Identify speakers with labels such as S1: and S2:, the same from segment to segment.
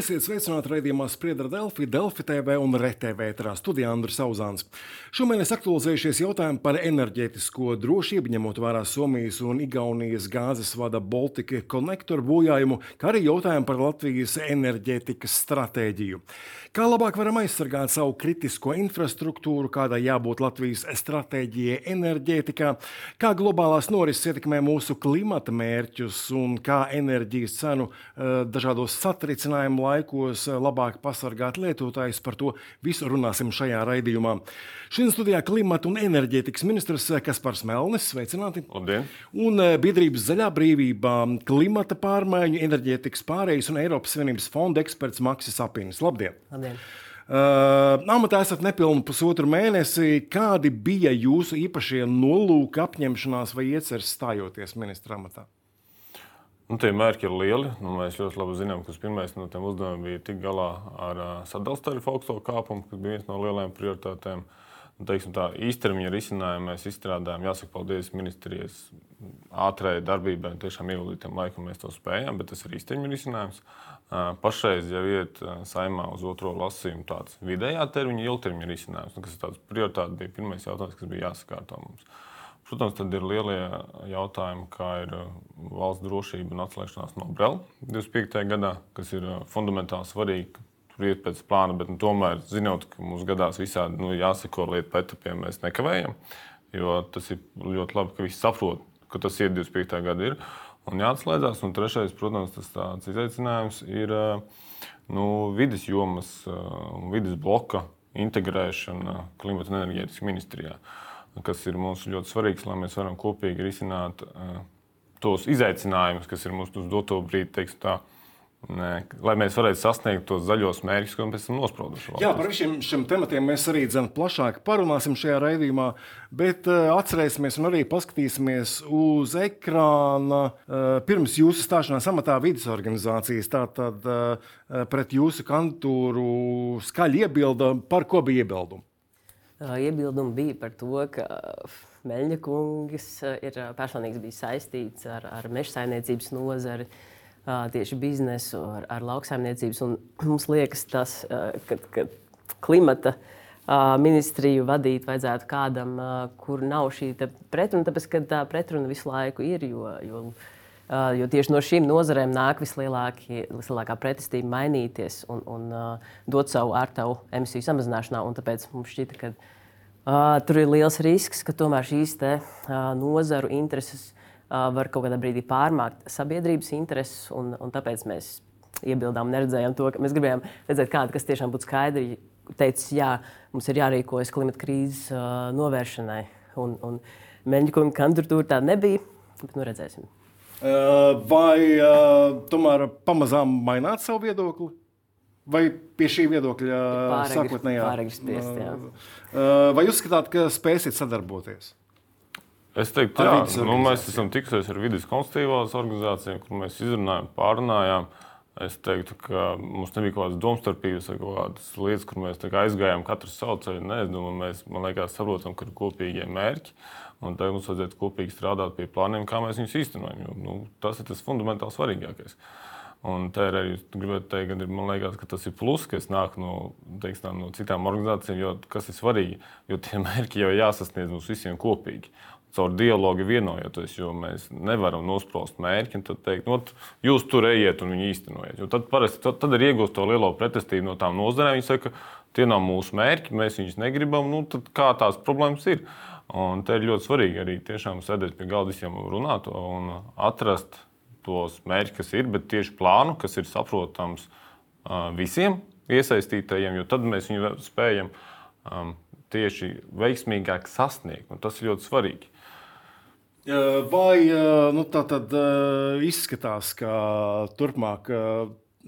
S1: Esiet sveicināti raidījumā Spriedra Delfi, Delfi TV un RTV ētrā studijā Andris Sauzāns. Šomēnes aktualizējušies jautājumi par enerģētisko drošību, ņemot vērā Somijas un Igaunijas gāzes vada Baltika konektoru bojājumu, kā arī jautājumi par Latvijas enerģētikas stratēģiju. Kā labāk varam aizsargāt savu kritisko infrastruktūru, kādai jābūt Latvijas stratēģijai enerģētikā, kā globālās norises ietekmē mūsu klimata mērķus un kā enerģijas cenu eh, dažādos satricinājumu laikos eh, labāk pasargāt lietotājus. Par to visu runāsim šajā raidījumā. Šodien studijā klimata un enerģētikas ministrs eh, Kaspars Melnis. Sveicināti!
S2: Labdien.
S1: Un eh, biedrības zaļā brīvība, klimata pārmaiņu, enerģētikas pārējas un Eiropas Savienības fonda eksperts Maksis Apinis. Labdien!
S3: Labdien.
S1: Uh, amatā esat nepilnu pusotru mēnesi. Kādi bija jūsu īpašie nolūki, apņemšanās vai ieceres stājoties ministra amatā?
S2: Nu, tie mērķi ir lieli. Nu, mēs ļoti labi zinām, ka pirmais no tiem uzdevumiem bija tikt galā ar uh, sadalījuma tarifu augsto kāpumu, kas bija viens no lielajiem prioritātēm. Nu, teiksim, tā īstermiņa risinājumu mēs izstrādājām. Jāsaka, paldies ministrijas ātrai darbībai tiešām ieguldītiem laikam mēs to spējām, bet tas ir īstermiņa risinājums. Uh, pašreiz jau iet uh, saimā uz otro lasījumu tāds vidējā termiņa, ilgtermiņa risinājums, nu, kas ir tāds prioritāte, bija pirmais jautājums, kas bija jāsakārto mums. Protams, tad ir lielie jautājumi, kā ir uh, valsts drošība un atslēgšanās no Brela 25. gadā, kas ir uh, fundamentāli svarīgi. Tur iet pēc plāna, bet nu, tomēr, zinot, ka mums gadās visādi nu, jāsako lietu pa etapiem, mēs nekavējam. Jo tas ir ļoti labi, ka visi saprot, ka tas iet 25. gada ir un jāatslēdzas. Un trešais, protams, tas tāds izaicinājums ir uh, nu, vidas jomas un vidas bloka integrēšana klimata un enerģētikas ministrijā. Uh, kas ir mums ļoti svarīgs, lai mēs varam kopīgi risināt uh, tos izaicinājumus, kas ir mums uz doto brīdi, teiksim, tā, Nē, lai mēs varētu sasniegt tos zaļos mērķus, ko mēs esam nosprauduši.
S1: Jā, par visiem šiem tematiem mēs arī plašāk parunāsim šajā raidījumā, bet uh, atcerēsimies un arī paskatīsimies uz ekrāna uh, pirms jūsu stāšanās amatā vidas organizācijas. Tātad uh, pret jūsu kandidatūru skaļi iebilda, par ko bija iebildumi?
S3: Iebildumi bija par to, ka Meļņa kungs ir personīgi bijis saistīts ar, ar meža saimniecības nozari, tieši biznesu, ar, ar lauksaimniecības. Mums liekas, tas, ka, ka klimata ministriju vadīt vajadzētu kādam, kur nav šī pretruna, tāpēc ka tā pretruna visu laiku ir. Jo, jo, jo tieši no šīm nozarēm nāk vislielākā pretestība mainīties un, un uh, dot savu ārtavu emisiju samazināšanā. Tāpēc mums šķita, ka uh, tur ir liels risks, ka tomēr šīs te, uh, nozaru intereses uh, var kaut kādā brīdī pārmākt sabiedrības intereses. Un, un tāpēc mēs iebildām, neredzējām to, ka mēs gribējām redzēt kādu, kas tiešām būtu skaidri teicis, jā, mums ir jārīkojas klimata krīzes uh, novēršanai. Un, un Meņģa kandidatūra tāda nebija, bet nu redzēsim.
S1: Eh, vai uh, tomēr pamazām maināt savu viedokli? Vai pie šī viedokļa
S3: sākotnējā? Uh,
S1: vai uzskatāt, ka spēsiet sadarboties?
S2: Es teiktu, ka nu, mēs esam tikušies ar vidus konstitīvās organizācijām, kur mēs izrunājām, pārunājām. Es teiktu, ka mums nebija kaut kādas domstarpības kaut kādas lietas, kur mēs aizgājām katru savu ceļu. Nē, es domāju, mēs, man liekas, saprotam, ka ir kopīgie mērķi. Un tagad mums vajadzētu kopīgi strādāt pie plāniem, kā mēs viņus īstenojam. Jo, nu, tas ir tas fundamentāli svarīgākais. Un tā ir arī, gribētu teikt, man liekas, ka tas ir plus, ka es nāku no, teiksim, no citām organizācijām, jo kas ir svarīgi, jo tie mērķi jau jāsasniedz mums visiem kopīgi. Caur dialogu vienojoties, jo mēs nevaram nosprost mērķi un teikt, nu, jūs tur ejiet un viņi īstenojiet. Jo tad, parasti, tad, tad ir iegūst to lielo pretestību no tām nozarēm. Viņi saka, tie nav mūsu mērķi, mēs viņus negribam. Nu, kā tās problēmas ir? Un te ir ļoti svarīgi arī tiešām sēdēt pie galda visiem runāt un atrast tos mērķus, kas ir, bet tieši plānu, kas ir saprotams visiem iesaistītajiem, jo tad mēs viņu spējam tieši veiksmīgāk sasniegt. Un tas ir ļoti svarīgi.
S1: Vai nu, tā tad izskatās, ka turpmāk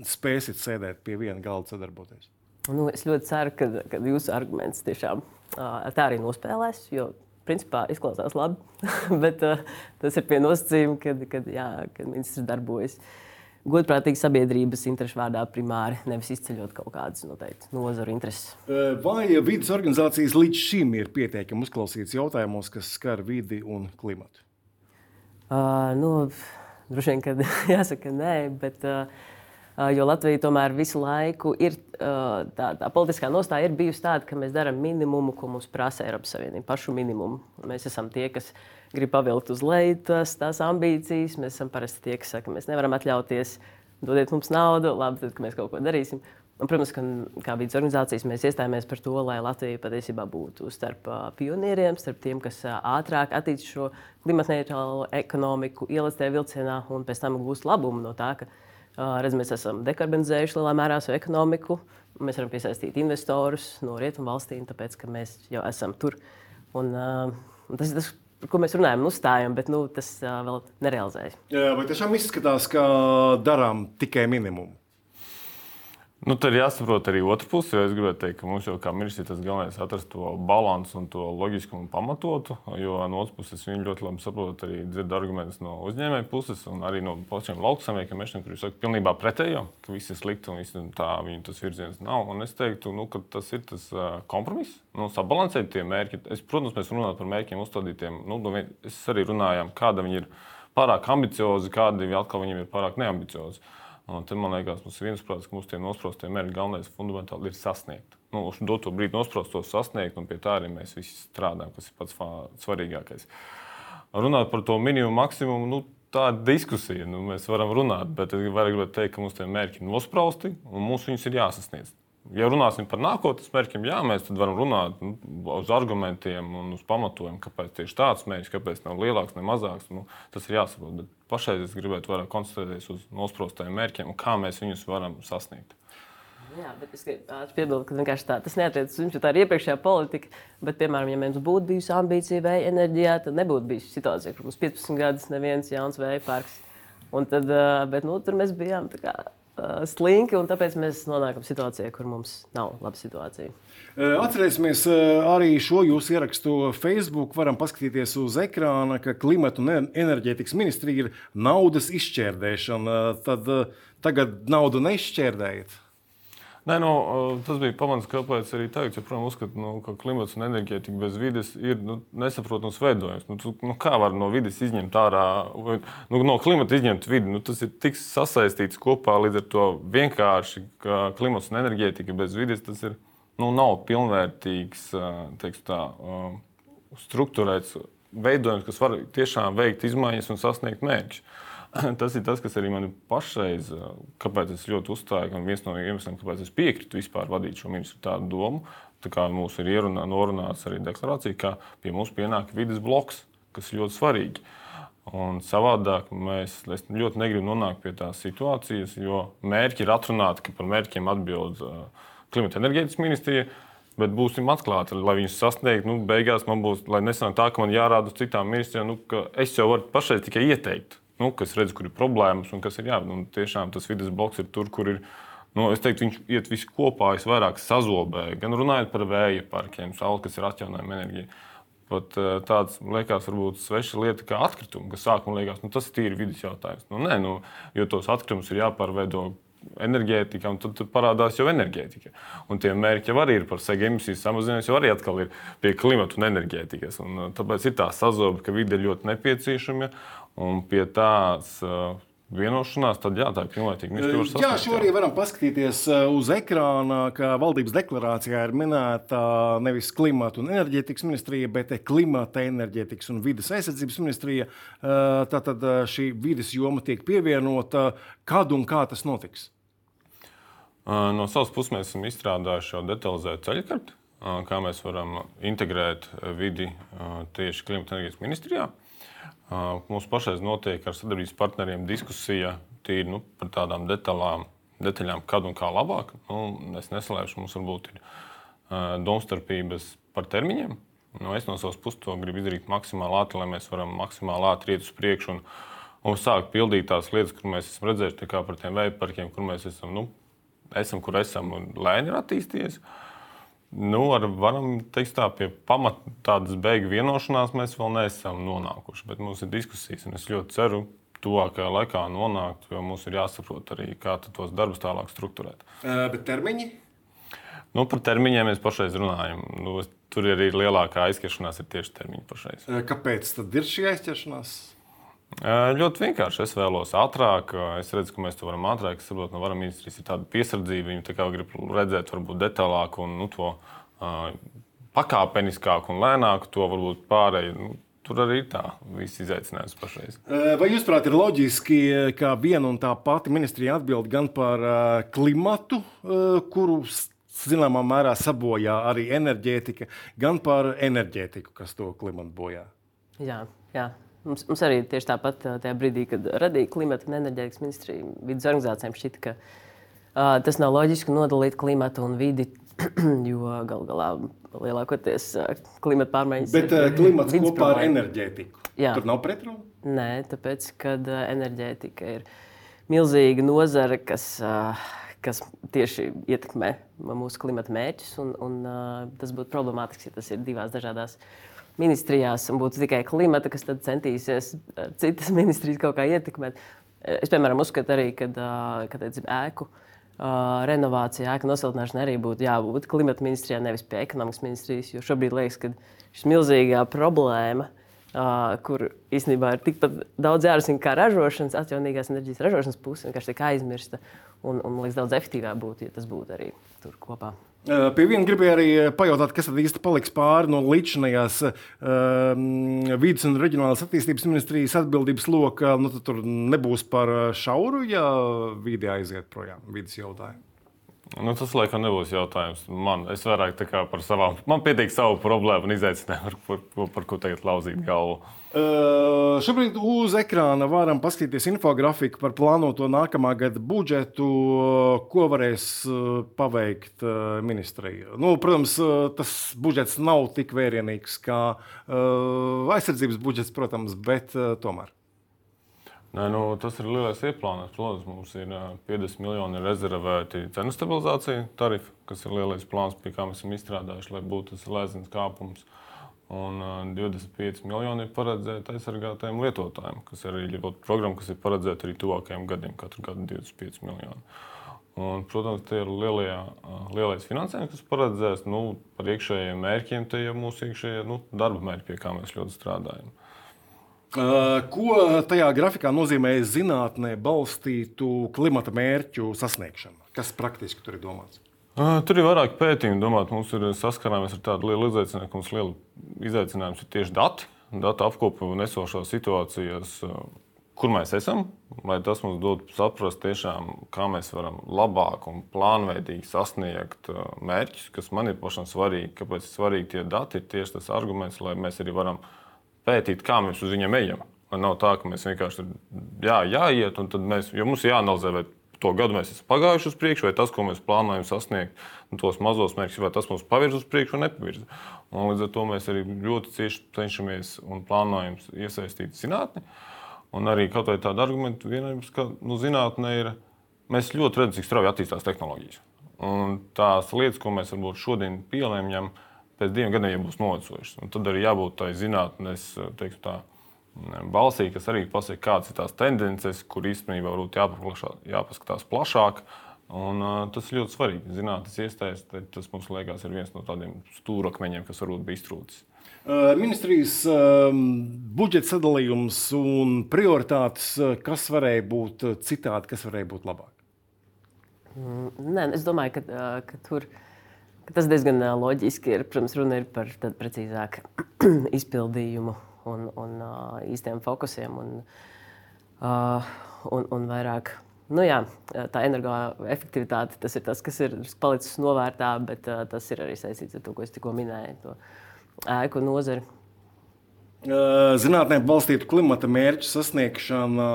S1: spēsit sēdēt pie viena galda sadarboties?
S3: Nu, es ļoti ceru, ka, ka jūsu arguments tiešām tā arī nospēlēs. Jo principā izklausās labi, bet uh, tas ir pie nosacījuma, kad, kad, jā, kad ministrs darbojas godprātīgi sabiedrības interesu vārdā primāri, nevis izceļot kaut kādas noteikti nozaru intereses.
S1: Vai vidas organizācijas līdz šim ir pietiekami uzklausītas jautājumos, kas skar vidi un klimatu?
S3: Uh, nu, droši vien, ka jāsaka nē, bet uh, Jo Latvija tomēr visu laiku ir tā, tā politiskā nostāja ir bijusi tāda, ka mēs darām minimumu, ko mums prasa Eiropas Savienība, pašu minimumu. Mēs esam tie, kas grib pavilkt uz leju tās, tās ambīcijas. Mēs esam parasti tie, kas saka, ka mēs nevaram atļauties, dodiet mums naudu, labi, tad mēs kaut ko darīsim. Un, protams, ka kā vidas organizācijas mēs iestājāmies par to, lai Latvija patiesībā būtu starp pionieriem, starp tiem, kas ātrāk attīstītu šo klimatneitrālo ekonomiku, ielaist tajā vilcienā un pēc tam gūst labumu no tā, ka redz, mēs esam dekarbonizējuši lielā mērā savu ekonomiku. Mēs varam piesaistīt investorus no rietumu valstīm, tāpēc ka mēs jau esam tur. Un, un tas ir tas, par ko mēs runājam, uzstājam, bet nu, tas uh, vēl nerealizējas.
S1: Vai tiešām izskatās, ka darām tikai minimumu?
S2: Nu, tad ir jāsaprot arī otra puse. Es gribētu teikt, ka mums jau kā ministrs tas galvenais ir atrast to līdzsvaru un to loģiskumu pamatotu. Jo no otras puses viņi ļoti labi saprot arī dzird argumentus no uzņēmēju puses un arī no pašiem lauksaimniekiem, kuriem saka, pilnībā pretējo, ka viss ir slikti un viss tā viņu tas virziens nav. Un es teiktu, nu, ka tas ir tas kompromiss, nu, sabalansēt tie mērķi. Es, protams, mēs runājam par mērķiem uzstādītiem. Nu, es arī runājām, kāda viņi ir pārāk ambiciozi, kādi atkal viņiem ir pārāk neambiciozi. Un te, man liekas, mums ir viensprāts, ka mūsu tie nosprostie mērķi galvenais fundamentāli ir sasniegt. Nu, uz doto brīdi nosprostos sasniegt, un pie tā arī mēs visi strādājam, kas ir pats svarīgākais. Runāt par to minimumu, maksimumu, nu, tā ir diskusija. Nu, mēs varam runāt, bet es varu teikt, ka mums tie mērķi ir nosprausti un mums viņus ir jāsasniedz. Ja runāsim par nākotnes mērķiem, jā, mēs varam runāt nu, uz argumentiem un uz pamatojumu, kāpēc tieši tāds mērķis, kāpēc nav lielāks, ne mazāks. Nu, tas ir jāsaprot. Bet pašai es gribētu vairāk koncentrēties uz nosprostajiem mērķiem un kā mēs viņus varam sasniegt.
S3: Jā, bet es piebilst, ka tā, tas neatiecas jo tā ir iepriekšējā politika. Bet, piemēram, ja mums būtu bijusi ambīcija vēja enerģijā, tad nebūtu bijusi situācija, kur mums 15 gadus neviens jauns vēja parks. Un tad, bet, nu, tur mēs bijām kā, slinki, un tāpēc mēs nonākam situācijā, kur mums nav laba situācija.
S1: Atcerēsimies arī šo jūsu ierakstu Facebook. Varam paskatīties uz ekrāna, ka klimata un enerģētikas ministrija ir naudas izšķērdēšana. Tad tagad naudu neizšķērdējat.
S2: Nē, nu, tas bija pamats, kāpēc arī tagad, ja, protams, uzskatu, nu, ka klimats un enerģētika bez vides ir nu, nesaprotams veidojums. Nu, tu, nu, kā var no vidas izņemt ārā, vai nu, no klimata izņemt vidi? Nu, tas ir tik sasaistīts kopā līdz ar to vienkārši, ka klimats un enerģētika bez vides tas ir, nu, nav pilnvērtīgs, teiksim tā, struktūrēts veidojums, kas var tiešām veikt izmaiņas un sasniegt mērķus. tas ir tas, kas arī man pašreiz, kāpēc es ļoti uzstāju, un viens no iemesliem, kāpēc es piekrītu vispār vadīt šo ministru tādu domu. Tā kā mums ir ierunā, norunāts arī deklarācija, ka pie mums pienāk vidas bloks, kas ir ļoti svarīgi. Un savādāk mēs ļoti negribam nonākt pie tās situācijas, jo mērķi ir atrunāti, ka par mērķiem atbild klimata enerģētikas ministrija. Bet būsim atklāti, lai viņus sasniegtu. Nu, beigās man būs, lai nesanāk tā, ka man jārāda citām ministrijām, nu, ka es jau varu pašai tikai ieteikt nu, kas redz, kur ir problēmas un kas ir jābūt. Nu, tiešām tas vidas bloks ir tur, kur ir. Nu, es teiktu, viņš iet visi kopā, es vairāk sazobēju. Gan runājot par vēja parkiem, sauli, kas ir atjaunojama enerģija. Pat eh, tāds liekas, varbūt sveša lieta kā atkritumi, kas sākumā liekas, nu, tas ir tīri vidas jautājums. Nu, nē, nu, jo tos atkritumus ir jāpārveido enerģētika, un tad, parādās jau enerģētika. Un tie mērķi jau arī ir par segu emisiju samazinājumu, jau arī atkal ir pie klimata un enerģētikas. Un, uh, tāpēc ir tā sazobe, ka vide ir ļoti nepieciešama un pie tās. Uh, vienošanās, tad jā, tā ir pilnvērtīga
S1: misija. Jā, šo arī varam paskatīties uz ekrāna, ka valdības deklarācijā ir minēta nevis klimata un enerģētikas ministrija, bet klimata, enerģētikas un vidas aizsardzības ministrija. Tātad šī vidas joma tiek pievienota. Kad un kā tas notiks?
S2: No savas puses mēs esam izstrādājuši jau detalizētu ceļkarti, kā mēs varam integrēt vidi tieši klimata enerģijas ministrijā. Mums pašreiz notiek ar sadarbības partneriem diskusija tīri, nu, par tādām detaļām, detaļām, kad un kā labāk. Nu, es neslēpšu, mums varbūt ir domstarpības par termiņiem. Nu, es no savas puses to gribu izdarīt maksimāli ātri, lai mēs varam maksimāli ātri iet uz priekšu un, un sākt pildīt tās lietas, kur mēs esam redzējuši, kā par tiem vēja parkiem, kur mēs esam, nu, esam kur esam un lēni ir attīstījies. Uh, Nu, ar, varam teikt, tā pie pamata tādas beigu vienošanās mēs vēl neesam nonākuši. Bet mums ir diskusijas, un es ļoti ceru, tuvākajā laikā nonākt, jo mums ir jāsaprot arī, kā tos darbus tālāk strukturēt.
S1: Uh, bet termiņi?
S2: Nu, par termiņiem mēs pašreiz runājam. Nu, tur arī lielākā aizķeršanās ir tieši termiņi pašreiz.
S1: Kāpēc tad ir šī aizķeršanās?
S2: Ļoti vienkārši. Es vēlos ātrāk. Es redzu, ka mēs to varam ātrāk. Es saprotu, no varam ministrijas ir tāda piesardzība. Viņi tā kā grib redzēt, varbūt detālāk un nu, to uh, pakāpeniskāk un lēnāk to varbūt pārēju. Nu, Tur arī ir tā viss izaicinājums pašreiz.
S1: Vai jūs prāt, ir loģiski, ka viena un tā pati ministrija atbild gan par klimatu, kuru zināmā mērā sabojā arī enerģētika, gan par enerģētiku, kas to klimatu bojā?
S3: Jā, jā. Mums, mums arī tieši tāpat tajā brīdī, kad radīja klimata un enerģētikas ministrija, vidas organizācijām šķita, ka uh, tas nav loģiski nodalīt klimatu un vidi, jo gal galā lielākoties uh, klimata pārmaiņas.
S1: Bet uh, klimats kopā problēma. ar enerģētiku. Jā. Tur nav pretrunu?
S3: Nē, tāpēc, kad uh, enerģētika ir milzīga nozara, kas. Uh, kas tieši ietekmē mūsu klimata mērķus. Un, un, uh, tas būtu problemātiski, ja tas ir divās dažādās uh, ministrijās un būtu tikai klimata, kas tad centīsies eh, citas ministrijas kaut kā ietekmēt. Eh, es, piemēram, uzskatu arī, ka, eh, ēku renovācija, ēku nosiltināšana arī būtu jābūt klimata ministrijā, nevis pie ekonomikas ministrijas. Jo šobrīd liekas, ka šis milzīgā problēma, kur īstenībā ir tikpat daudz jārisina kā ražošanas, atjaunīgās enerģijas ražošanas puse, vienkārši tiek aizmirsta. Un, un man liekas, daudz efektīvāk būtu, ja tas būtu arī tur kopā.
S1: Pie viena gribēju arī pajautāt, kas tad īsti paliks pāri no līdzinājās um, vidas un reģionālās attīstības ministrijas atbildības loka. Nu, tur nebūs par šauru, ja vide aiziet projām, vidas jautājumu.
S2: Nu, tas laikam nebūs jautājums man. Es vairāk par savām, man pietiek savu problēmu un izaicinājumu, par, par, par ko tagad lauzīt galvu.
S1: Uh, šobrīd uz ekrāna varam paskatīties infografiku par plānoto nākamā gada budžetu, ko varēs paveikt ministrija. Nu, protams, tas budžets nav tik vērienīgs kā uh, aizsardzības budžets, protams, bet uh, tomēr.
S2: Nē, nu, tas ir lielais ieplānots. Protams, mums ir 50 miljoni rezervēti cenu stabilizācija tarifa, kas ir lielais plāns, pie kā mēs esam izstrādājuši, lai būtu tas lēzins kāpums. Un 25 miljoni ir paredzēti aizsargātajiem lietotājiem, kas ir arī programma, kas ir paredzēta arī tuvākajiem gadiem, katru gadu 25 miljoni. Un, protams, tie ir lielie, lielais finansējums, kas paredzēts nu, par iekšējiem mērķiem. Tie ir mūsu iekšējie nu, darba mērķi, pie kā mēs ļoti strādājam.
S1: Ko tajā grafikā nozīmē zinātnē balstītu klimata mērķu sasniegšana? Kas praktiski tur ir domāts?
S2: Tur ir vairāk pētījumu. Domāt, mums ir saskarāmies ar tādu lielu izaicinājumu, ka mums liela izaicinājums ir tieši dati, datu apkopošana un esošās situācijas, kur mēs esam. Lai tas mums dod saprast, tiešām, kā mēs varam labāk un plānveidīgi sasniegt mērķus, kas man ir pašam svarīgi. Kāpēc svarīgi tie dati? Ir tieši tas arguments, lai mēs arī varam pētīt, kā mēs uz viņiem ejam. Nav tā, ka mēs vienkārši jā, jāiet, un tad mēs, jo mums jāanalizē, vai to gadu mēs esam pagājuši uz priekšu, vai tas, ko mēs plānojam sasniegt, tos mazos mērķus, vai tas mums pavirz uz priekšu vai nepavirz. Un līdz ar to mēs arī ļoti cieši cenšamies un plānojam iesaistīt zinātni. Un arī kaut vai tāda argumenta vienības, ka nu, zinātnē ir, mēs ļoti redzam, cik strauji attīstās tehnoloģijas. Un tās lietas, ko mēs varbūt šodien pielēmjam, pēc diviem gadiem jau būs novecojušas. Un tad arī jābūt tai zinātnes, teiksim tā, balsī, kas arī pasaka, kādas ir tās tendences, kur īstenībā varbūt jāpaskatās plašāk. Un, uh, tas ir ļoti svarīgi. Zinātnīs iestājas, tas mums liekas, ir viens no tādiem stūrakmeņiem, kas varbūt bija iztrūcis.
S1: Uh, ministrijas uh, budžeta sadalījums un prioritātes, kas varēja būt citādi, kas varēja būt labāk?
S3: Mm, nē, es domāju, ka, ka tur ka tas diezgan loģiski ir. Protams, runa ir par precīzāku izpildījumu un, un uh, īstiem fokusiem un, uh, un, un vairāk. Nu, jā, tā energoefektivitāte tas ir tas, kas ir palicis novērtā, bet uh, tas ir arī saistīts ar to, ko es tikko minēju, to ēku nozari.
S1: Zinātnē balstītu klimata mērķu sasniegšana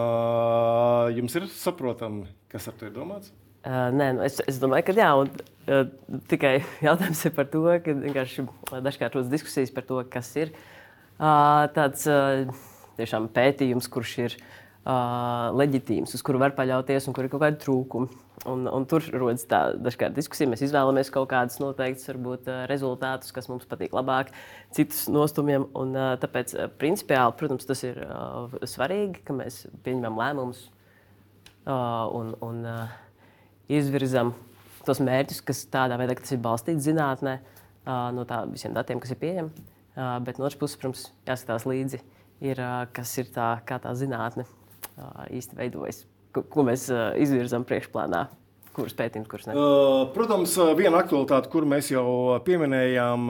S1: jums ir saprotama, kas ar to ir domāts?
S3: Uh, nē, nu es, es domāju, ka jā, un, uh, tikai jautājums ir par to, ka vienkārši dažkārt rodas diskusijas par to, kas ir uh, tāds tiešām pētījums, kurš ir leģitīms, uz kuru var paļauties un kur ir kaut kādi trūkumi. Un, un tur rodas tā dažkārt diskusija. Mēs izvēlamies kaut kādus noteiktus varbūt, rezultātus, kas mums patīk labāk, citus nostumjam. Un, tāpēc, principiāli, protams, tas ir svarīgi, ka mēs pieņemam lēmumus un, un izvirzam tos mērķus, kas tādā veidā, ka tas ir balstīts zinātnē, no tā visiem datiem, kas ir pieejami. Bet no otras puses, protams, jāskatās līdzi, ir, kas ir tā, tā zinātne īsti veidojas, ko, ko mēs izvirzām priekšplānā. Kurus pētījums, kurus ne?
S1: Protams, viena aktualitāte, kuru mēs jau pieminējām,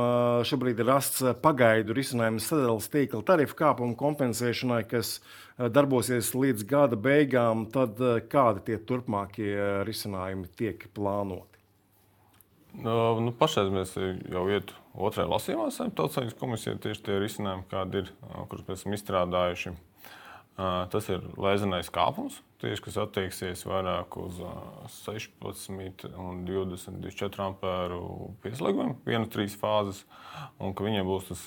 S1: šobrīd ir rasts pagaidu risinājums sadalījuma tīkla tarifu kāpumu kompensēšanai, kas darbosies līdz gada beigām. Tad kādi tie turpmākie risinājumi tiek plānoti?
S2: Nu, pašais mēs jau ietu otrajā lasījumā, Saimniecības komisija tieši tie risinājumi, kādi ir, kurus mēs esam izstrādājuši. Tas ir lēzenais kāpums, tieši, kas attieksies vairāk uz 16 un 20, 24 ampēru pieslēgumiem, viena trīs fāzes, un ka viņiem būs tas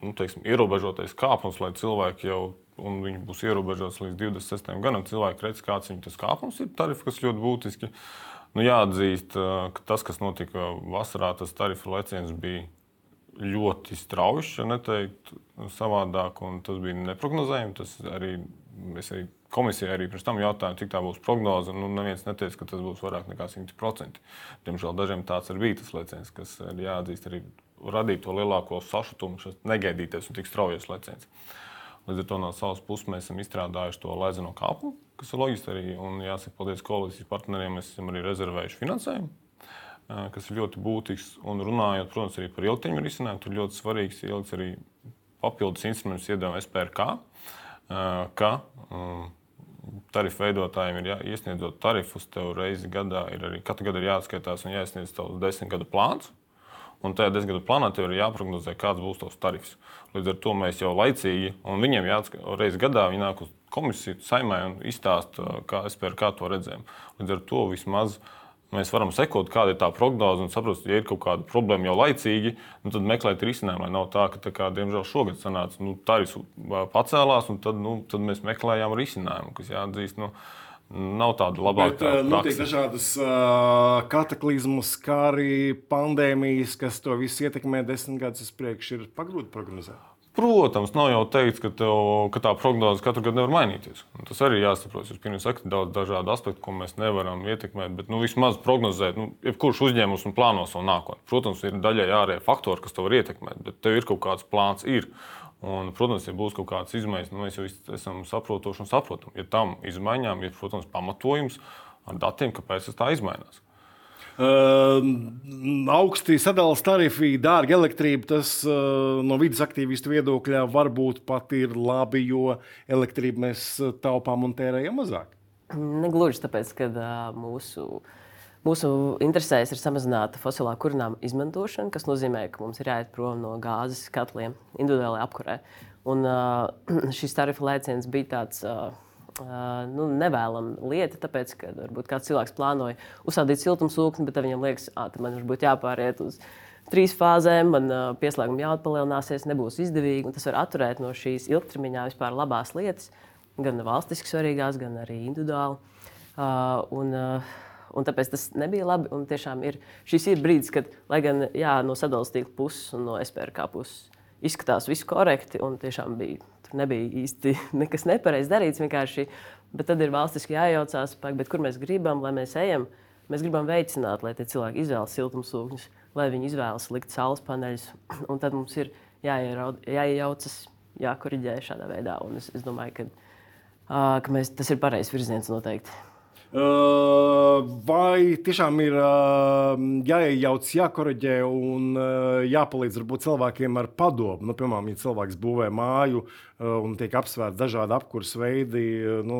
S2: nu, teiksim, ierobežotais kāpums, lai cilvēki jau, un viņi būs ierobežots līdz 26 gadam, cilvēki redz, kāds viņu tas kāpums ir, tarifi, kas ļoti būtiski. Nu, jāatzīst, ka tas, kas notika vasarā, tas tarifu leciens bija ļoti strauji, ja neteikt savādāk, un tas bija neparedzējami. Tas arī mēs arī komisijai arī pirms tam jautājām, cik tā būs prognoze. Nu, neviens neteica, ka tas būs vairāk nekā 100%. Diemžēl dažiem tāds arī bija tas leciens, kas ir jāatzīst arī radīt to lielāko sašutumu, šis negaidītais un tik straujais leciens. Līdz ar to no savas puses mēs esam izstrādājuši to lēzeno kāpu, kas ir loģiski arī. Un jāsaka, paldies koalīcijas partneriem, mēs esam arī rezervējuši finansējumu kas ir ļoti būtisks. Un runājot, protams, arī par ilgtermiņa risinājumu, tur ļoti svarīgs ilgs arī papildus instruments iedeva SPRK, ka tarifu veidotājiem ir jā, iesniedzot tarifus, tev reizi gadā ir arī katru gadu ir jāatskaitās un jāiesniedz tavs desmit gadu plāns. Un tajā desmit gadu plānā tev ir jāprognozē, kāds būs tavs tarifs. Līdz ar to mēs jau laicīgi, un viņiem jāatskaitās reizes gadā, viņi nāk uz komisiju, saimē un izstāsta, kā SPRK to redzējām. Līdz ar to vismaz uh, Mēs varam sekot, kāda ir tā prognoze un saprast, ja ir kaut kāda problēma jau laicīgi, nu, tad meklēt risinājumu. Lai nav tā, ka, tā kā, diemžēl, šogad sanāca, nu, tarifs pacēlās, un tad, nu, tad mēs meklējām risinājumu, kas jāatzīst. Nu, Nav tāda labāka.
S1: Bet, notiek dažādas uh, kataklizmas, kā arī pandēmijas, kas to visu ietekmē desmit gadus uz priekšu. Ir pagrūti prognozēt.
S2: Protams, nav jau teikts, ka, tev, ka tā prognoze katru gadu nevar mainīties. Un tas arī jāsaprot. Jūs pirms sakat, daudz dažādu aspektu, ko mēs nevaram ietekmēt, bet nu, vismaz prognozēt, nu, jebkurš uzņēmums un plāno savu nākotni. Protams, ir daļai ārējie faktori, kas to var ietekmēt, bet tev ir kaut kāds plāns. Ir. Un, protams, ja būs kaut kādas izmaiņas, nu, mēs jau esam saprotoši un saprotam. Ja tam izmaiņām ir, protams, pamatojums ar datiem, kāpēc tas tā izmainās.
S1: Uh, augsti sadalījuma tarifi, dārga elektrība. Tas uh, no vidas aktīvistu viedokļa varbūt pat ir labi, jo elektrību mēs taupām un tērējam mazāk.
S3: Negluži tāpēc, ka uh, mūsu, mūsu interesēs ir samazināt fosilā kurināmā izmantošanu, kas nozīmē, ka mums ir jāiet prom no gāzes katliem individuālajā apkurē. Un, uh, šis tarifu lēciens bija tāds. Uh, nu, nevēlama lieta, tāpēc, ka varbūt kāds cilvēks plānoja uzstādīt siltumsūkni, bet viņam liekas, ka man varbūt jāpāriet uz trīs fāzēm, man uh, pieslēguma jauda palielināsies, nebūs izdevīgi. Tas var atturēt no šīs ilgtermiņā vispār labās lietas, gan valstiski svarīgās, gan arī individuāli. Uh, un, uh, Un tāpēc tas nebija labi. Un tiešām ir, šis ir brīdis, kad, lai gan jā, no sadalījuma puses un no SPRK puses izskatās viss korekti, un tiešām bija tur nebija īsti nekas nepareizs darīts. Vienkārši. Bet tad ir valstiski jājaucās, kur mēs gribam, lai mēs ejam. Mēs gribam veicināt, lai cilvēki izvēlas siltumsūkņus, lai viņi izvēlas likt saules paneļus. Un tad mums ir jāiejaucas, jākoriģē šādā veidā. Un es, es domāju, ka, uh, ka mēs, tas ir pareizs virziens noteikti.
S1: Vai tiešām ir jāiejaucas, jākoriģē un jāpalīdz varbūt, cilvēkiem ar padomu? Nu, piemēram, ja cilvēks būvē māju un tiek apsvērti dažādi apkurss veidi, nu,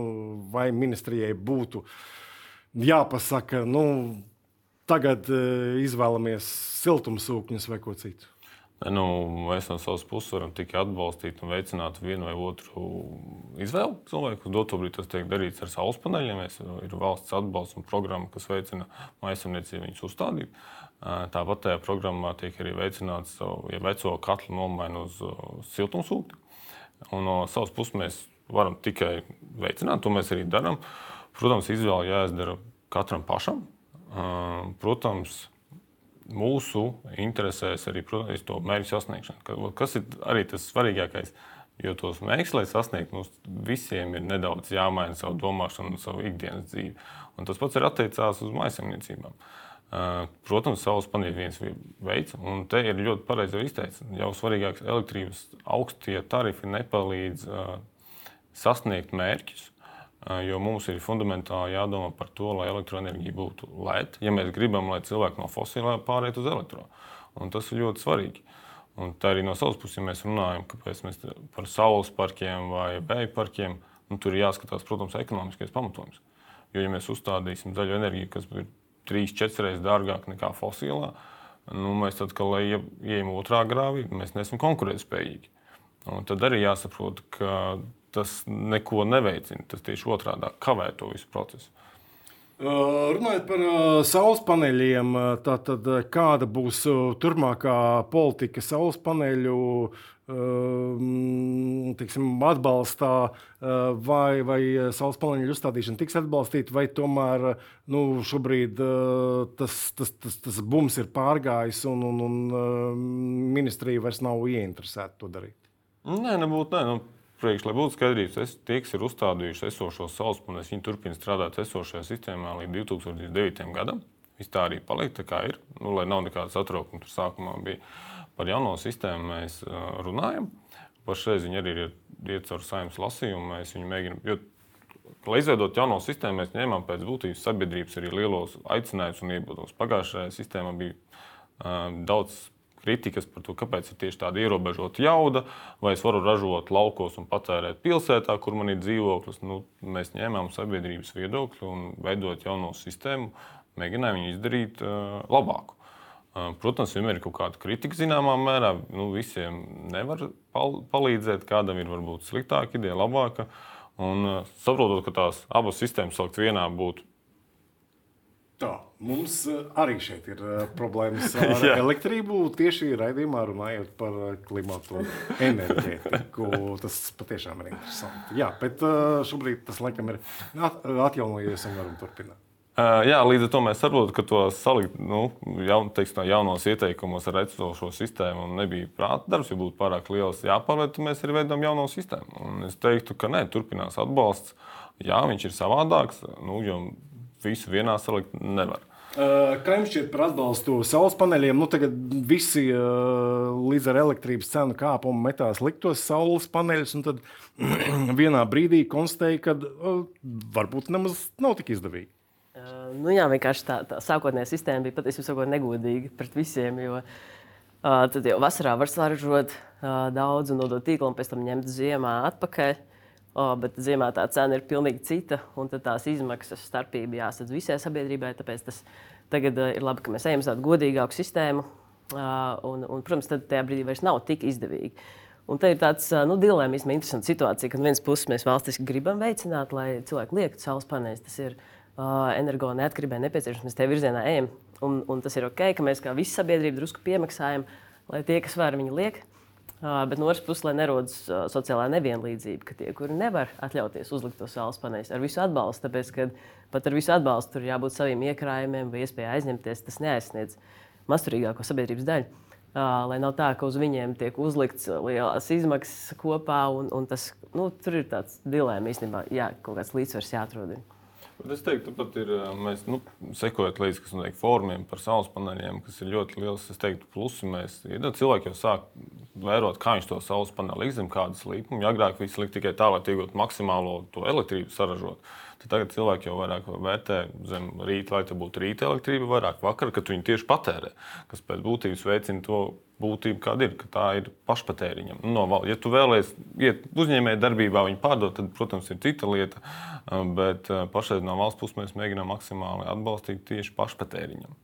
S1: vai ministrijai būtu jāpasaka, nu, tagad izvēlamies siltumsūkņus vai ko citu?
S2: Nu, mēs no savas puses varam tikai atbalstīt un veicināt vienu vai otru izvēli. Cilvēku doto brīdi tas tiek darīts ar saules paneļiem. Ir valsts atbalsts un programma, kas veicina maisaimniecību viņus uzstādīt. Tāpat tajā programmā tiek arī veicināts ja veco katlu nomaiņu uz, uz siltumsūkni. Un no savas puses mēs varam tikai veicināt, to mēs arī darām. Protams, izvēle jāizdara katram pašam. Protams, mūsu interesēs arī protams, to mērķu sasniegšana. Kas ir arī tas svarīgākais? Jo tos mērķus, lai sasniegtu, mums visiem ir nedaudz jāmaina savu domāšanu savu ikdienas dzīvi. Un tas pats ir attiecās uz maisaimniecībām. Protams, saules paneļi ir viens veids, un te ir ļoti pareizi izteikts. Jau svarīgāks elektrības augstie tarifi nepalīdz sasniegt mērķus, jo mums ir fundamentāli jādomā par to, lai elektroenerģija būtu lēta, ja mēs gribam, lai cilvēki no fosilā pāriet uz elektro. Un tas ir ļoti svarīgi. Un tā arī no savas puses, ja mēs runājam mēs par saules parkiem vai vēja parkiem, nu, tur ir jāskatās, protams, ekonomiskais pamatojums. Jo, ja mēs uzstādīsim zaļo enerģiju, kas ir 3-4 reizes dārgāk nekā fosilā, nu, mēs atkal ejam otrā grāvī, mēs neesam konkurētspējīgi. Un tad arī jāsaprot, ka tas neko neveicina. Tas tieši otrādi kavē to visu procesu.
S1: Runājot par saules paneļiem, tad kāda būs turpmākā politika saules paneļu tiksim, atbalstā, vai, vai saules paneļu uzstādīšana tiks atbalstīta, vai tomēr nu, šobrīd tas, tas, tas, tas bums ir pārgājis un, un, un ministrija vairs nav ieinteresēta to darīt?
S2: Nē, nebūtu. Nē. Nu priekš, lai būtu skaidrības, es, tie, kas ir uzstādījuši esošos saules paneļus, viņi turpina strādāt esošajā sistēmā līdz 2009. gadam. Viss tā arī paliek tā kā ir. Nu, lai nav nekādas atraukuma, tur sākumā bija par jauno sistēmu, mēs runājam. Pašreiz viņi arī ir iet caur saimnes lasījumu. Mēs viņu mēģinām, jo, lai izveidot jauno sistēmu, mēs ņēmām pēc būtības sabiedrības arī lielos aicinājumus un iebildumus. Pagājušajā sistēmā bija uh, daudz kritikas par to, kāpēc ir tieši tāda ierobežota jauda, vai es varu ražot laukos un patērēt pilsētā, kur man ir dzīvoklis. Nu, mēs ņēmām sabiedrības viedokli un veidot jaunu sistēmu, mēģinājām viņu izdarīt uh, labāku. Uh, protams, vienmēr ir kaut kāda kritika zināmā mērā. Nu, visiem nevar pal palīdzēt, kādam ir varbūt sliktāka ideja, labāka. Un, uh, saprotot, ka tās abas sistēmas salikt vienā būtu
S1: Tā, mums eh, arī šeit ir uh, problēmas ar elektrību. Tieši raidījumā runājot par eh, klimatu enerģētiku. Tas patiešām ir interesanti. Jā, bet šobrīd tas laikam ir atjaunojies un varam turpināt.
S2: Jā, līdz ar to mēs saprotam, ka to salikt nu, jaun, teiksim, jaunos ieteikumos ar esošo sistēmu nebija prāta darbs. Ja būtu pārāk liels jāpārvērt, mēs arī veidojam jauno sistēmu. Un es teiktu, ka nē, turpinās atbalsts. Jā, viņš ir savādāks. Nu, visu vienā salikt nevar.
S1: Kā jums šķiet par atbalstu saules paneļiem? Nu, tagad visi līdz ar elektrības cenu kāpumu metās liktos saules paneļus, un tad vienā brīdī konstatēja, ka varbūt nemaz nav tik izdevīgi.
S3: Nu jā, vienkārši tā, tā sākotnējā sistēma bija patiesībā negodīga pret visiem. Jo, tad jau vasarā var saražot daudz un nodot tīklu, un pēc tam ņemt ziemā atpakaļ. Uh, O, bet ziemā tā cena ir pilnīgi cita, un tās izmaksas starpība jāsadz visai sabiedrībai. Tāpēc tas tagad uh, ir labi, ka mēs ejam uz tādu godīgāku sistēmu. Uh, un, un, protams, tad tajā brīdī vairs nav tik izdevīgi. Un te ir tāds uh, nu, dilemma, interesants situācija, ka no vienas puses mēs valstiski gribam veicināt, lai cilvēki liektu saules paneļus. Tas ir uh, energo neatkarībai nepieciešams, mēs tajā virzienā ejam. Un, un tas ir ok, ka mēs kā visa sabiedrība drusku piemaksājam, lai tie, kas var, viņi liek. Bet no otras puses, lai nerodas sociālā nevienlīdzība, ka tie, kuri nevar atļauties uzlikt to saules paneļus ar visu atbalstu, tāpēc, ka pat ar visu atbalstu tur jābūt saviem iekrājumiem vai iespējai aizņemties, tas neaizsniedz masturīgāko sabiedrības daļu. Lai nav tā, ka uz viņiem tiek uzlikts lielas izmaksas kopā, un, un tas, nu, ir tāds dilemma īstenībā, jā, kaut kāds līdzsvars jāatrod.
S2: Bet es teiktu, pat ir, mēs nu, sekojam līdzi, kas notiek formiem par saules paneļiem, kas ir ļoti liels. Es teiktu, plusi mēs, ja cilvēki jau sāk vērot, kā viņš to saules paneli zem kādas līnijas. Agrāk viss lika tikai tā, lai iegūtu maksimālo elektrību saražot. Tad tagad cilvēki jau vairāk vērtē zem rīta, lai tā būtu rīta elektrība, vairāk vakar, kad viņi tieši patērē, kas pēc būtības veicina to būtība, kāda ir, ka tā ir pašpatēriņam. No, ja tu vēlēsies iet uzņēmēju darbībā, viņu pārdot, tad, protams, ir cita lieta. Bet pašlaik no valsts puses mēs mēģinām maksimāli atbalstīt tieši pašpatēriņam.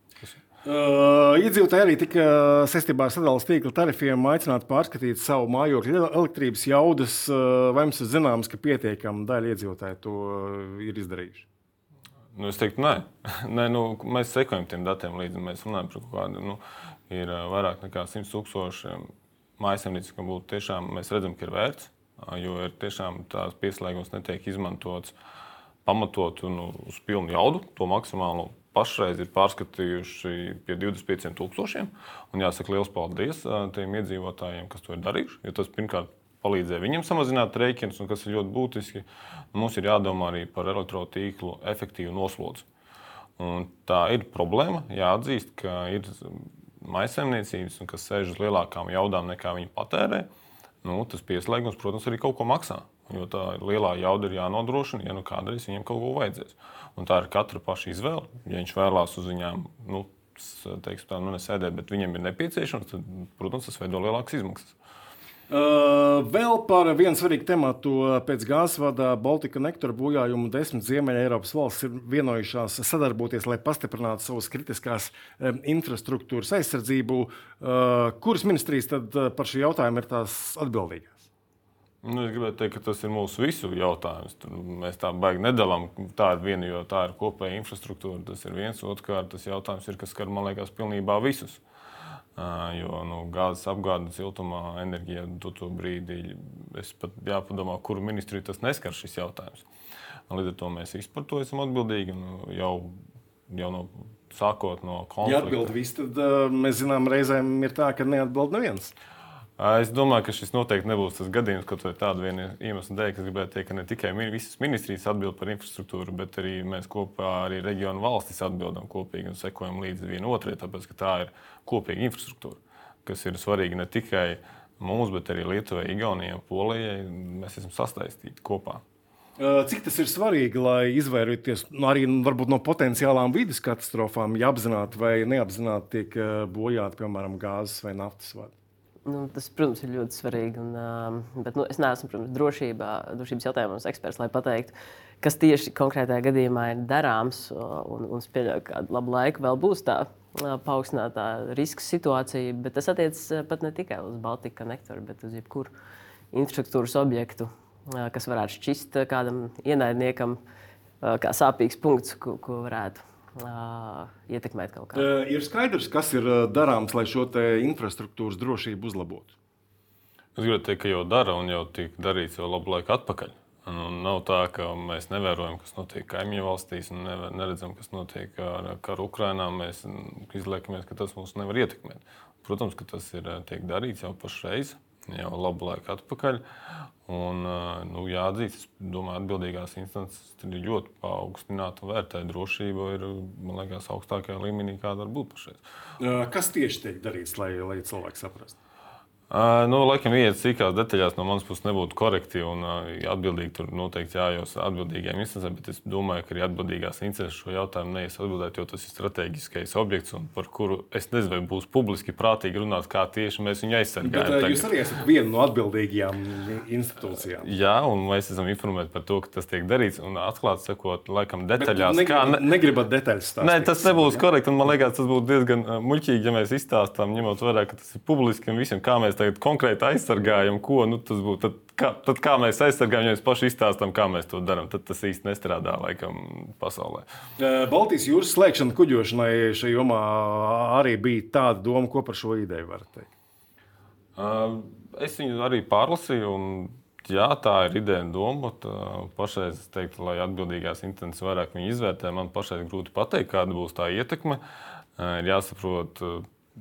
S1: Uh, iedzīvotāji arī tika saistībā ar sadalījuma tīkla tarifiem aicināti pārskatīt savu mājokļu elektrības jaudas. Uh, vai jums ir zināms, ka pietiekama daļa iedzīvotāju to ir izdarījuši?
S2: Nu, es teiktu, nē, nē nu, mēs sekojam tiem datiem līdzi. Mēs runājam par kaut kādu. Nu, ir vairāk nekā 100 tūkstoši mājasemniecības, kam būtu tiešām, mēs redzam, ka ir vērts, jo ir tiešām tās pieslēgums netiek izmantots pamatot un uz pilnu jaudu, to maksimālo pašreiz ir pārskatījuši pie 25,000. Un jāsaka liels paldies tiem iedzīvotājiem, kas to ir darījuši. Jo tas pirmkārt palīdzēja viņiem samazināt rēķinus, un kas ir ļoti būtiski, mums ir jādomā arī par elektrotīklu efektīvu noslodzi. Un tā ir problēma. Jāatzīst, ka ir maisaimniecības, kas sēž uz lielākām jaudām nekā viņi patērē. Nu, tas pieslēgums, protams, arī kaut ko maksā. Jo tā lielā jauda ir jānodrošina, ja nu kādreiz viņam kaut ko vajadzēs. Un tā ir katra paša izvēle. Ja viņš vēlās uz viņām, nu, teiksim, tā, nu, nesēdēt, bet viņam ir nepieciešams, tad, protams, tas veido lielākas izmaksas.
S1: Uh, vēl par vienu svarīgu tematu. Pēc gāzes vada Baltika nektora bojājumu desmit Ziemeļa Eiropas valstis ir vienojušās sadarboties, lai pastiprinātu savas kritiskās um, infrastruktūras aizsardzību. Uh, kuras ministrijas tad uh, par šo jautājumu ir tās atbildīgās?
S2: Nu, es gribētu teikt, ka tas ir mūsu visu jautājums. Tur mēs tā baigi nedalām. Tā ir viena, jo tā ir kopēja infrastruktūra. Tas ir viens. Otrkārt, tas jautājums ir, kas skar, man liekas, pilnībā visus. Jo nu, gāzes apgāde, siltumā, enerģija, to brīdi es pat jāpadomā, kuru ministriju tas neskar šis jautājums. Līdz ar to mēs visi par to esam atbildīgi. Nu, jau, jau no, sākot no konflikta.
S1: Ja atbild viss, tad mēs zinām, reizēm ir tā, ka neatbild neviens. Uh,
S2: Es domāju, ka šis noteikti nebūs tas gadījums, kaut vai tādu iemeslu dēļ, ka es gribētu teikt, ka ne tikai visas ministrijas atbild par infrastruktūru, bet arī mēs kopā arī reģionu valstis atbildam kopīgi un sekojam līdzi vienotrai, tāpēc ka tā ir kopīga infrastruktūra, kas ir svarīga ne tikai mums, bet arī Lietuvai, Igaunijai, Polijai. Mēs esam sasaistīti kopā.
S1: Cik tas ir svarīgi, lai izvairītos nu, arī no potenciālām vidas katastrofām, ja apzināti vai neapzināti tiek bojāti, piemēram, gāzes vai naftas vadi?
S3: Nu, tas, protams, ir ļoti svarīgi. Un, bet, nu, es neesmu protams, drošībā, drošības jautājumos eksperts, lai pateiktu, kas tieši konkrētajā gadījumā ir darāms. Un, un es pieļauju, ka labu laiku vēl būs tā paaugstinātā riska situācija. Bet tas attiecas pat ne tikai uz Baltiku konektoru, bet uz jebkuru infrastruktūras objektu, kas varētu šķist kādam ienaidniekam kā sāpīgs punkts, ko, ko varētu uh, ietekmēt kaut kā.
S1: Uh, ir skaidrs, kas ir darāms, lai šo infrastruktūras drošību uzlabotu.
S2: Es gribētu teikt, ka jau dara un jau tika darīts jau labu laiku atpakaļ. Nu, nav tā, ka mēs nevērojam, kas notiek kaimiņu valstīs, un neredzam, kas notiek ar karu Ukrajinā. Mēs izliekamies, ka tas mūs nevar ietekmēt. Protams, ka tas ir tiek darīts jau pašreiz jau labu laiku atpakaļ. Un, nu, jāatzīst, es domāju, atbildīgās instances ir ļoti paaugstināta un vērtē drošību. Ir, man liekas, augstākajā līmenī, kāda var būt pašreiz.
S1: Kas tieši tiek darīts, lai, lai cilvēki saprastu?
S2: Nu, laikam, iet sīkās detaļās no manas puses nebūtu korekti un atbildīgi tur noteikti jājos atbildīgajiem instancēm, bet es domāju, ka arī atbildīgās instances šo jautājumu neies atbildēt, jo tas ir strateģiskais objekts, un par kuru es nezinu, vai būs publiski prātīgi runāt, kā tieši mēs viņu aizsargājam.
S1: Bet, jūs arī esat viena no atbildīgajām institūcijām.
S2: Jā, un mēs esam informēti par to, ka tas tiek darīts, un atklāti sakot, laikam detaļās.
S1: Bet, kā, ne, negribat detaļas stāstīt.
S2: Nē, tas nebūs korekti, un man liekas, tas būtu diezgan muļķīgi, ja mēs izstāstām, ņemot vērā, ka tas ir publiski un visiem, kā mēs mēs tagad konkrēti aizsargājam, ko nu, tas būtu. Tad, kā, tad kā mēs aizsargājam, ja mēs paši izstāstām, kā mēs to darām, tad tas īsti nestrādā laikam pasaulē.
S1: Baltijas jūras slēgšana kuģošanai šajā jomā arī bija tāda doma, ko par šo ideju var teikt.
S2: Es viņu arī pārlasīju. Un... Jā, tā ir ideja un doma. Pašreiz es teiktu, lai atbildīgās intences vairāk izvērtē. Man pašai grūti pateikt, kāda būs tā ietekme. Ir jāsaprot,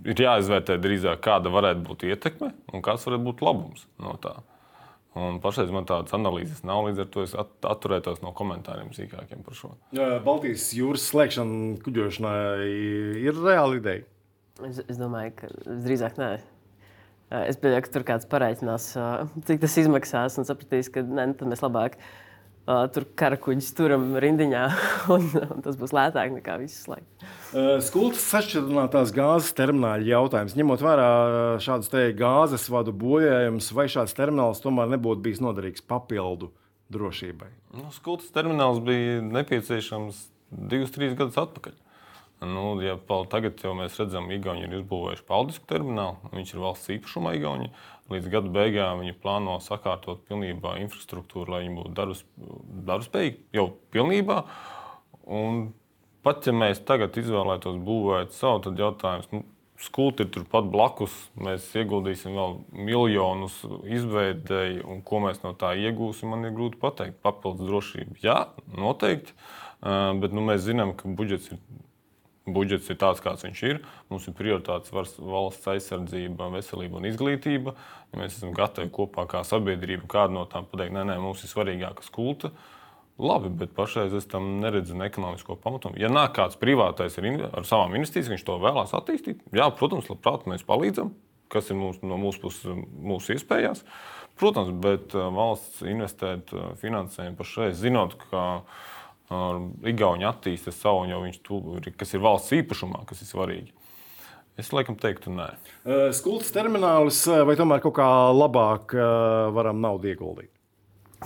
S2: ir jāizvērtē drīzāk, kāda varētu būt ietekme un kāds varētu būt labums no tā. Un pašlaik man tādas analīzes nav, līdz ar to es atturētos no komentāriem sīkākiem par šo.
S1: Baltijas jūras slēgšana kuģošanai ir reāla ideja.
S3: Es, es domāju, ka drīzāk nē. Es pieņemu, ka tur kāds pareiķinās, cik tas izmaksās, un sapratīs, ka ne, tad mēs labāk uh, Uh, tur karakuģis turam rindiņā, un, un tas būs lētāk nekā viss laiks.
S1: Uh, Skultas sašķidrinātās gāzes termināļa jautājums. Ņemot vērā šādus gāzes vadu bojājumus, vai šāds termināls tomēr nebūtu bijis noderīgs papildu drošībai?
S2: Nu, Skultas termināls bija nepieciešams divus, trīs gadus atpakaļ. Nu, ja tagad jau mēs redzam, ka Igauni ir izbūvējuši Paldisku terminālu, viņš ir valsts īpašumā Igauni. Līdz gada beigām viņi plāno sakārtot pilnībā infrastruktūru, lai viņi būtu darbspējīgi jau pilnībā. Un pat ja mēs tagad izvēlētos būvēt savu, tad jautājums, nu, skulti ir turpat blakus. Mēs ieguldīsim vēl miljonus izveidēji, un ko mēs no tā iegūsim, man ir grūti pateikt. Papildus drošība, jā, noteikti. Bet nu, mēs zinām, ka budžets ir budžets ir tāds, kāds viņš ir. Mums ir prioritātes valsts aizsardzība, veselība un izglītība. Ja mēs esam gatavi kopā kā sabiedrība kādu no tām pateikt, nē, nē, mums ir svarīgāka kulta. Labi, bet pašreiz es tam neredzu ne ekonomisko pamatojumu. Ja nāk kāds privātais ar, ar savām investīcijām, viņš to vēlās attīstīt, jā, protams, labprāt, mēs palīdzam, kas ir mūsu, no mūsu puses, mūsu iespējās. Protams, bet uh, valsts investēt uh, finansējumu pašreiz, zinot, ka uh, Igauni attīsta savu, jau viņš tur, kas ir valsts īpašumā, kas ir svarīgi. Es laikam teiktu, nē.
S1: Skultas terminālis vai tomēr kaut kā labāk varam naudu ieguldīt?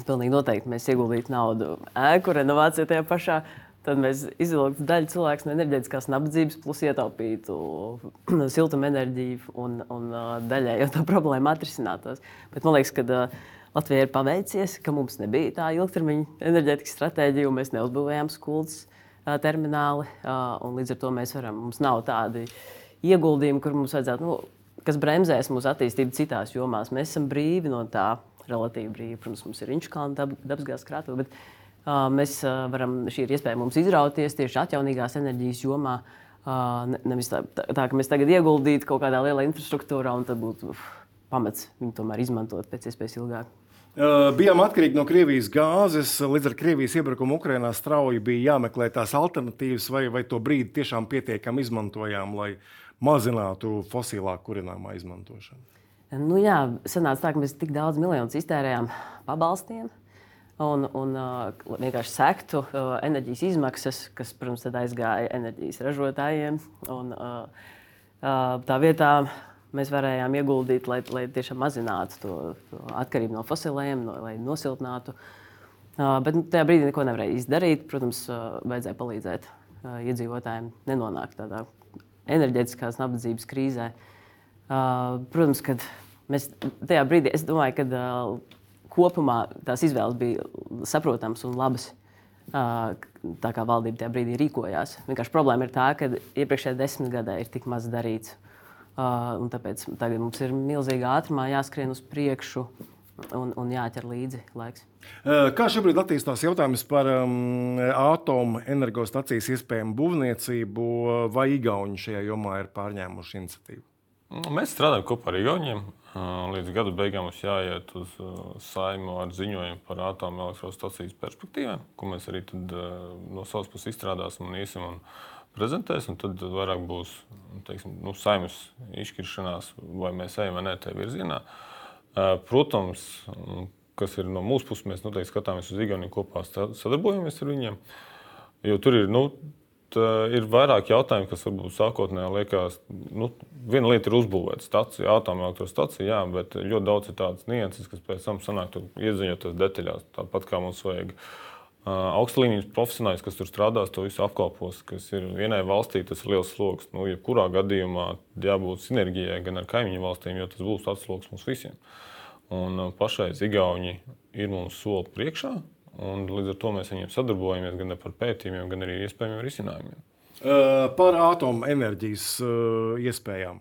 S3: Pilnīgi noteikti mēs ieguldītu naudu ēku renovācijā tajā pašā. Tad mēs izvilktu daļu cilvēku no enerģētiskās nabadzības, plus ietaupītu siltumenerģiju un, un daļai jau tā problēma atrisinātos. Bet man liekas, ka Latvijai ir paveicies, ka mums nebija tā ilgtermiņa enerģētikas stratēģija, un mēs neuzbūvējām skuldas termināli. Līdz ar to mēs varam, mums nav tādi ieguldījumi, kur mums vajadzētu, nu, kas bremzēs mūsu attīstību citās jomās. Mēs esam brīvi no tā relatīvi brīvi. Protams, mums ir Inčukāna dab, dabasgāzes krātuve, mēs uh, varam, šī ir iespēja mums izrauties tieši atjaunīgās enerģijas jomā. Uh, nevis tā, tā, tā, ka mēs tagad ieguldītu kaut kādā lielā infrastruktūrā un tad būtu uf, pamats viņu tomēr izmantot pēc iespējas ilgāk.
S1: Uh, bijām atkarīgi no Krievijas gāzes. Līdz ar Krievijas iebrukumu Ukrajinā strauji bija jāmeklē tās alternatīvas, vai, vai to brīdi tiešām pietiekami izmantojām, lai mazinātu fosilā kurināmā izmantošanu.
S3: Nu, jā, sanāca tā, ka mēs tik daudz miljonus iztērējām pabalstiem. Un, un uh, vienkārši sektu uh, enerģijas izmaksas, kas, protams, aizgāja enerģijas ražotājiem. Un, uh, uh, tā vietā mēs varējām ieguldīt, lai, lai tiešām mazinātu to, to atkarību no fosiliem, no, lai nosiltinātu. Uh, bet nu, tajā brīdī neko nevarēja izdarīt. Protams, uh, vajadzēja palīdzēt uh, iedzīvotājiem nenonākt tādā enerģētiskās nabadzības krīzē. Uh, protams, ka mēs tajā brīdī, es domāju, ka uh, kopumā tās izvēles bija saprotamas un labas. Tā kā valdība tajā brīdī rīkojās. Vienkārši problēma ir tā, ka iepriekšējā desmitgadē ir tik maz darīts. Uh, tāpēc tagad mums ir milzīga ātrumā jāskrien uz priekšu un, un jāķer līdzi laiks.
S1: Kā šobrīd attīstās jautājums par um, atomenergostacijas iespējamu būvniecību, vai Igauni šajā jomā ir pārņēmuši iniciatīvu?
S2: Nu, mēs strādājam kopā ar Igauniem. Līdz gada beigām mums jāiet uz saimu ar ziņojumu par atomelektrostacijas perspektīvām, ko mēs arī tad, no savas puses izstrādāsim un iesim un prezentēsim. Tad vairāk būs teiksim, nu, saimas izšķiršanās, vai mēs ejam vai nē tajā virzienā. Protams, kas ir no mūsu puses, mēs noteikti skatāmies uz Igauniju kopā, sadarbojamies ar viņiem. Jo tur ir nu, ir vairāk jautājumu, kas varbūt sākotnēji liekas, nu, viena lieta ir uzbūvēt stāciju, atomelektrostaciju, jā, bet ļoti daudz ir tādas nianses, kas pēc tam sanāk iedziļinoties detaļās. Tāpat kā mums vajag uh, augsta līnijas profesionāļus, kas tur strādās, to visu apkalpos, kas ir vienai valstī, tas ir liels sloks. Nu, jebkurā gadījumā jābūt sinerģijai gan ar kaimiņu valstīm, jo tas būs atsloks mums visiem. Un uh, pašais Igauni ir mums soli priekšā, Un līdz ar to mēs viņiem sadarbojamies gan par pētījumiem, gan arī iespējamiem risinājumiem.
S1: Uh, par atomenerģijas uh, iespējām.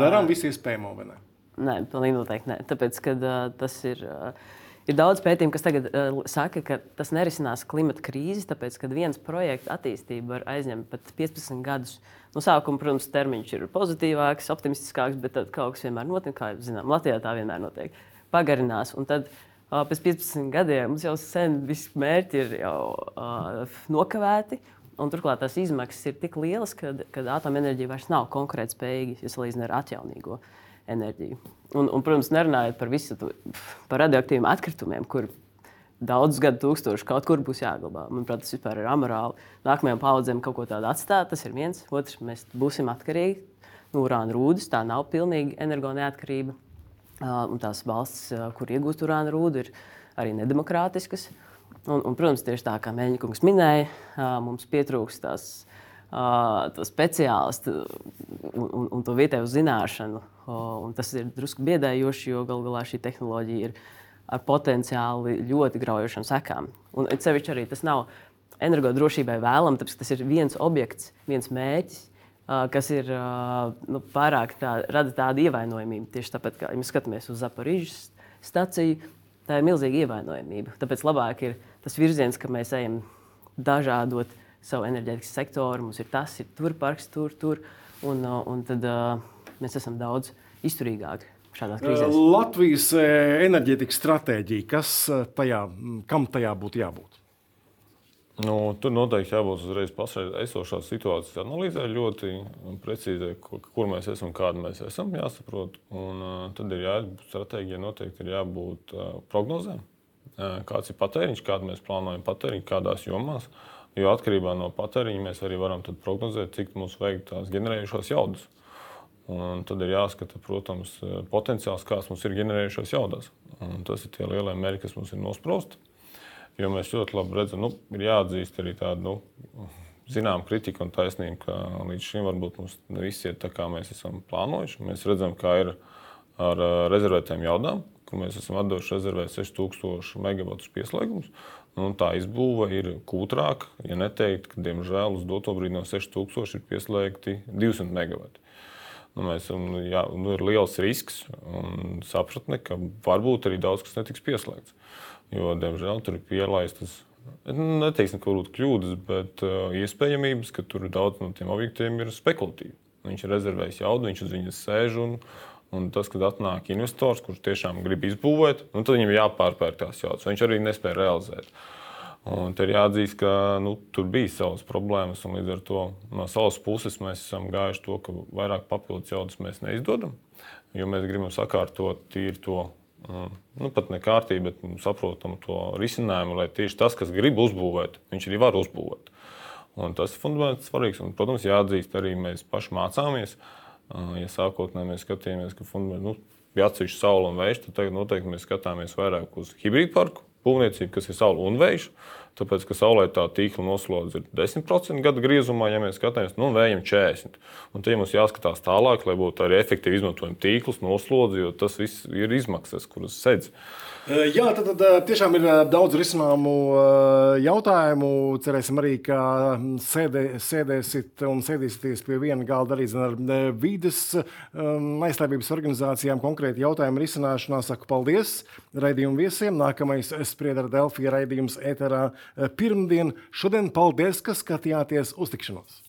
S1: Darām visu iespējamo, vai ne?
S3: Nē, pilnīgi noteikti nē. Tāpēc, kad uh, tas ir. Uh, Ir daudz pētījumu, kas tagad uh, saka, ka tas nerisinās klimata krīzi, tāpēc, ka viens projekts attīstība var aizņemt pat 15 gadus. No sākuma, protams, termiņš ir pozitīvāks, optimistiskāks, bet tad kaut kas vienmēr notiek, kā zinām, Latvijā tā vienmēr notiek. Pagarinās, un tad uh, pēc 15 gadiem mums jau sen visi mērķi ir jau uh, nokavēti. Un turklāt tās izmaksas ir tik lielas, ka, atomenerģija vairs nav konkurētspējīga, ja salīdzinām ar atjaunīgo enerģiju. Un, un, protams, nerunājot par visu par radioaktīviem atkritumiem, kur daudzus gadu tūkstoši kaut kur būs jāglabā. Manuprāt, tas ir amorāli. Nākamajām paudzēm kaut ko tādu atstāt, tas ir viens. Otrs, mēs būsim atkarīgi no urāna rūdas. Tā nav pilnīga energo neatkarība. Un tās valstis, kur iegūst urāna rūdu, ir arī nedemokrātiskas. Un, un, protams, tieši tā kā Mēnesis minēja, mums pietrūkst tās speciālistu un, un, un to vietēju zināšanu. Un tas ir drusku biedējoši, jo galu galā šī tehnoloģija ir ar potenciāli ļoti graujošām sekām. Un cevišķi arī tas nav energodrošībai vēlams, tāpēc tas ir viens objekts, viens mērķis kas ir nu, pārāk tā, rada tādu ievainojamību. Tieši tāpat, kā mēs skatāmies uz Zaporīžas staciju, tā ir milzīga ievainojamība. Tāpēc labāk ir tas virziens, ka mēs ejam dažādot savu enerģētikas sektoru. Mums ir tas, ir tur parks, tur, tur. Un, un tad mēs esam daudz izturīgāki.
S1: Latvijas enerģētikas stratēģija, kas tajā, kam tajā būtu jābūt?
S2: Nu, tur noteikti jābūt uzreiz pašreiz esošās situācijas analīzē, ļoti precīzai, kur mēs esam un kāda mēs esam. Jāsaprot. Un, uh, tad ir jābūt stratēģijai, noteikti ir jābūt uh, prognozēm. Uh, kāds ir patēriņš, kādu mēs plānojam patēriņu, kādās jomās. Jo atkarībā no patēriņa mēs arī varam prognozēt, cik mums vajag tās generējušās jaudas. Un tad ir jāskata, protams, potenciāls, kāds mums ir generējušās jaudas. Un tas ir tie lielie mērķi, kas mums ir nosprausti. Jo mēs ļoti labi redzam, nu, ir jāatzīst arī tāda nu, zināmā kritika un taisnība, ka līdz šim varbūt mums viss iet tā, kā mēs esam plānojuši. Mēs redzam, kā ir ar rezervētām jaudām, kur mēs esam atdevuši rezervēt 6000 megawatu pieslēgumus. Nu, tā izbūve ir kūtrāka, ja neteikt, ka diemžēl uz doto brīdi no 6000 ir pieslēgti 200 megawati. Nu, mēs, jā, nu, ir liels risks un sapratne, ka varbūt arī daudz kas netiks pieslēgts. Jo, diemžēl, tur ir pielaistas neteiksim, ka varbūt kļūdas, bet uh, iespējamības, ka tur daudz no tiem objektiem ir spekulatīvi. Viņš ir rezervējis jaudu, viņš uz viņas sēž. Un, un tas, kad atnāk investors, kurš tiešām grib izbūvēt, nu, tad viņam jāpārpērk tās jaudas. Viņš arī nespēja realizēt. Un te ir jāatzīst, ka nu, tur bija savas problēmas, un līdz ar to no savas puses mēs esam gājuši to, ka vairāk papildus jaudas mēs neizdodam, jo mēs gribam sakārtot tīri to nu, pat ne kārtību, bet saprotam to risinājumu, lai tieši tas, kas grib uzbūvēt, viņš arī var uzbūvēt. Un tas ir fundamentāli svarīgs. Un, protams, jāatzīst, arī mēs paši mācāmies. Ja sākotnēji mēs skatījāmies, ka nu, bija atsevišķi saule un vējš, tad tagad noteikti mēs skatāmies vairāk uz hibrīdu parku būvniecību, kas ir saule un vējš. Tāpēc, ka saulē tā tīkla noslodze ir 10% gada griezumā, ja mēs skatāmies, nu, vējam 40%. Un ja mums jāskatās tālāk, lai būtu arī efektīvi izmantojami tīkls, noslodzi, jo tas viss ir izmaksas, kuras sedz.
S1: Jā, tad, tad tiešām ir daudz risināmu jautājumu. Cerēsim arī, ka sēdē, sēdēsit un sēdīsieties pie viena galda arī ar vides aizstāvības organizācijām konkrēti jautājumu risināšanā. Saku paldies raidījumu viesiem. Nākamais sprieda ar Delfija raidījums ēterā pirmdien. Šodien paldies, ka skatījāties uz tikšanos!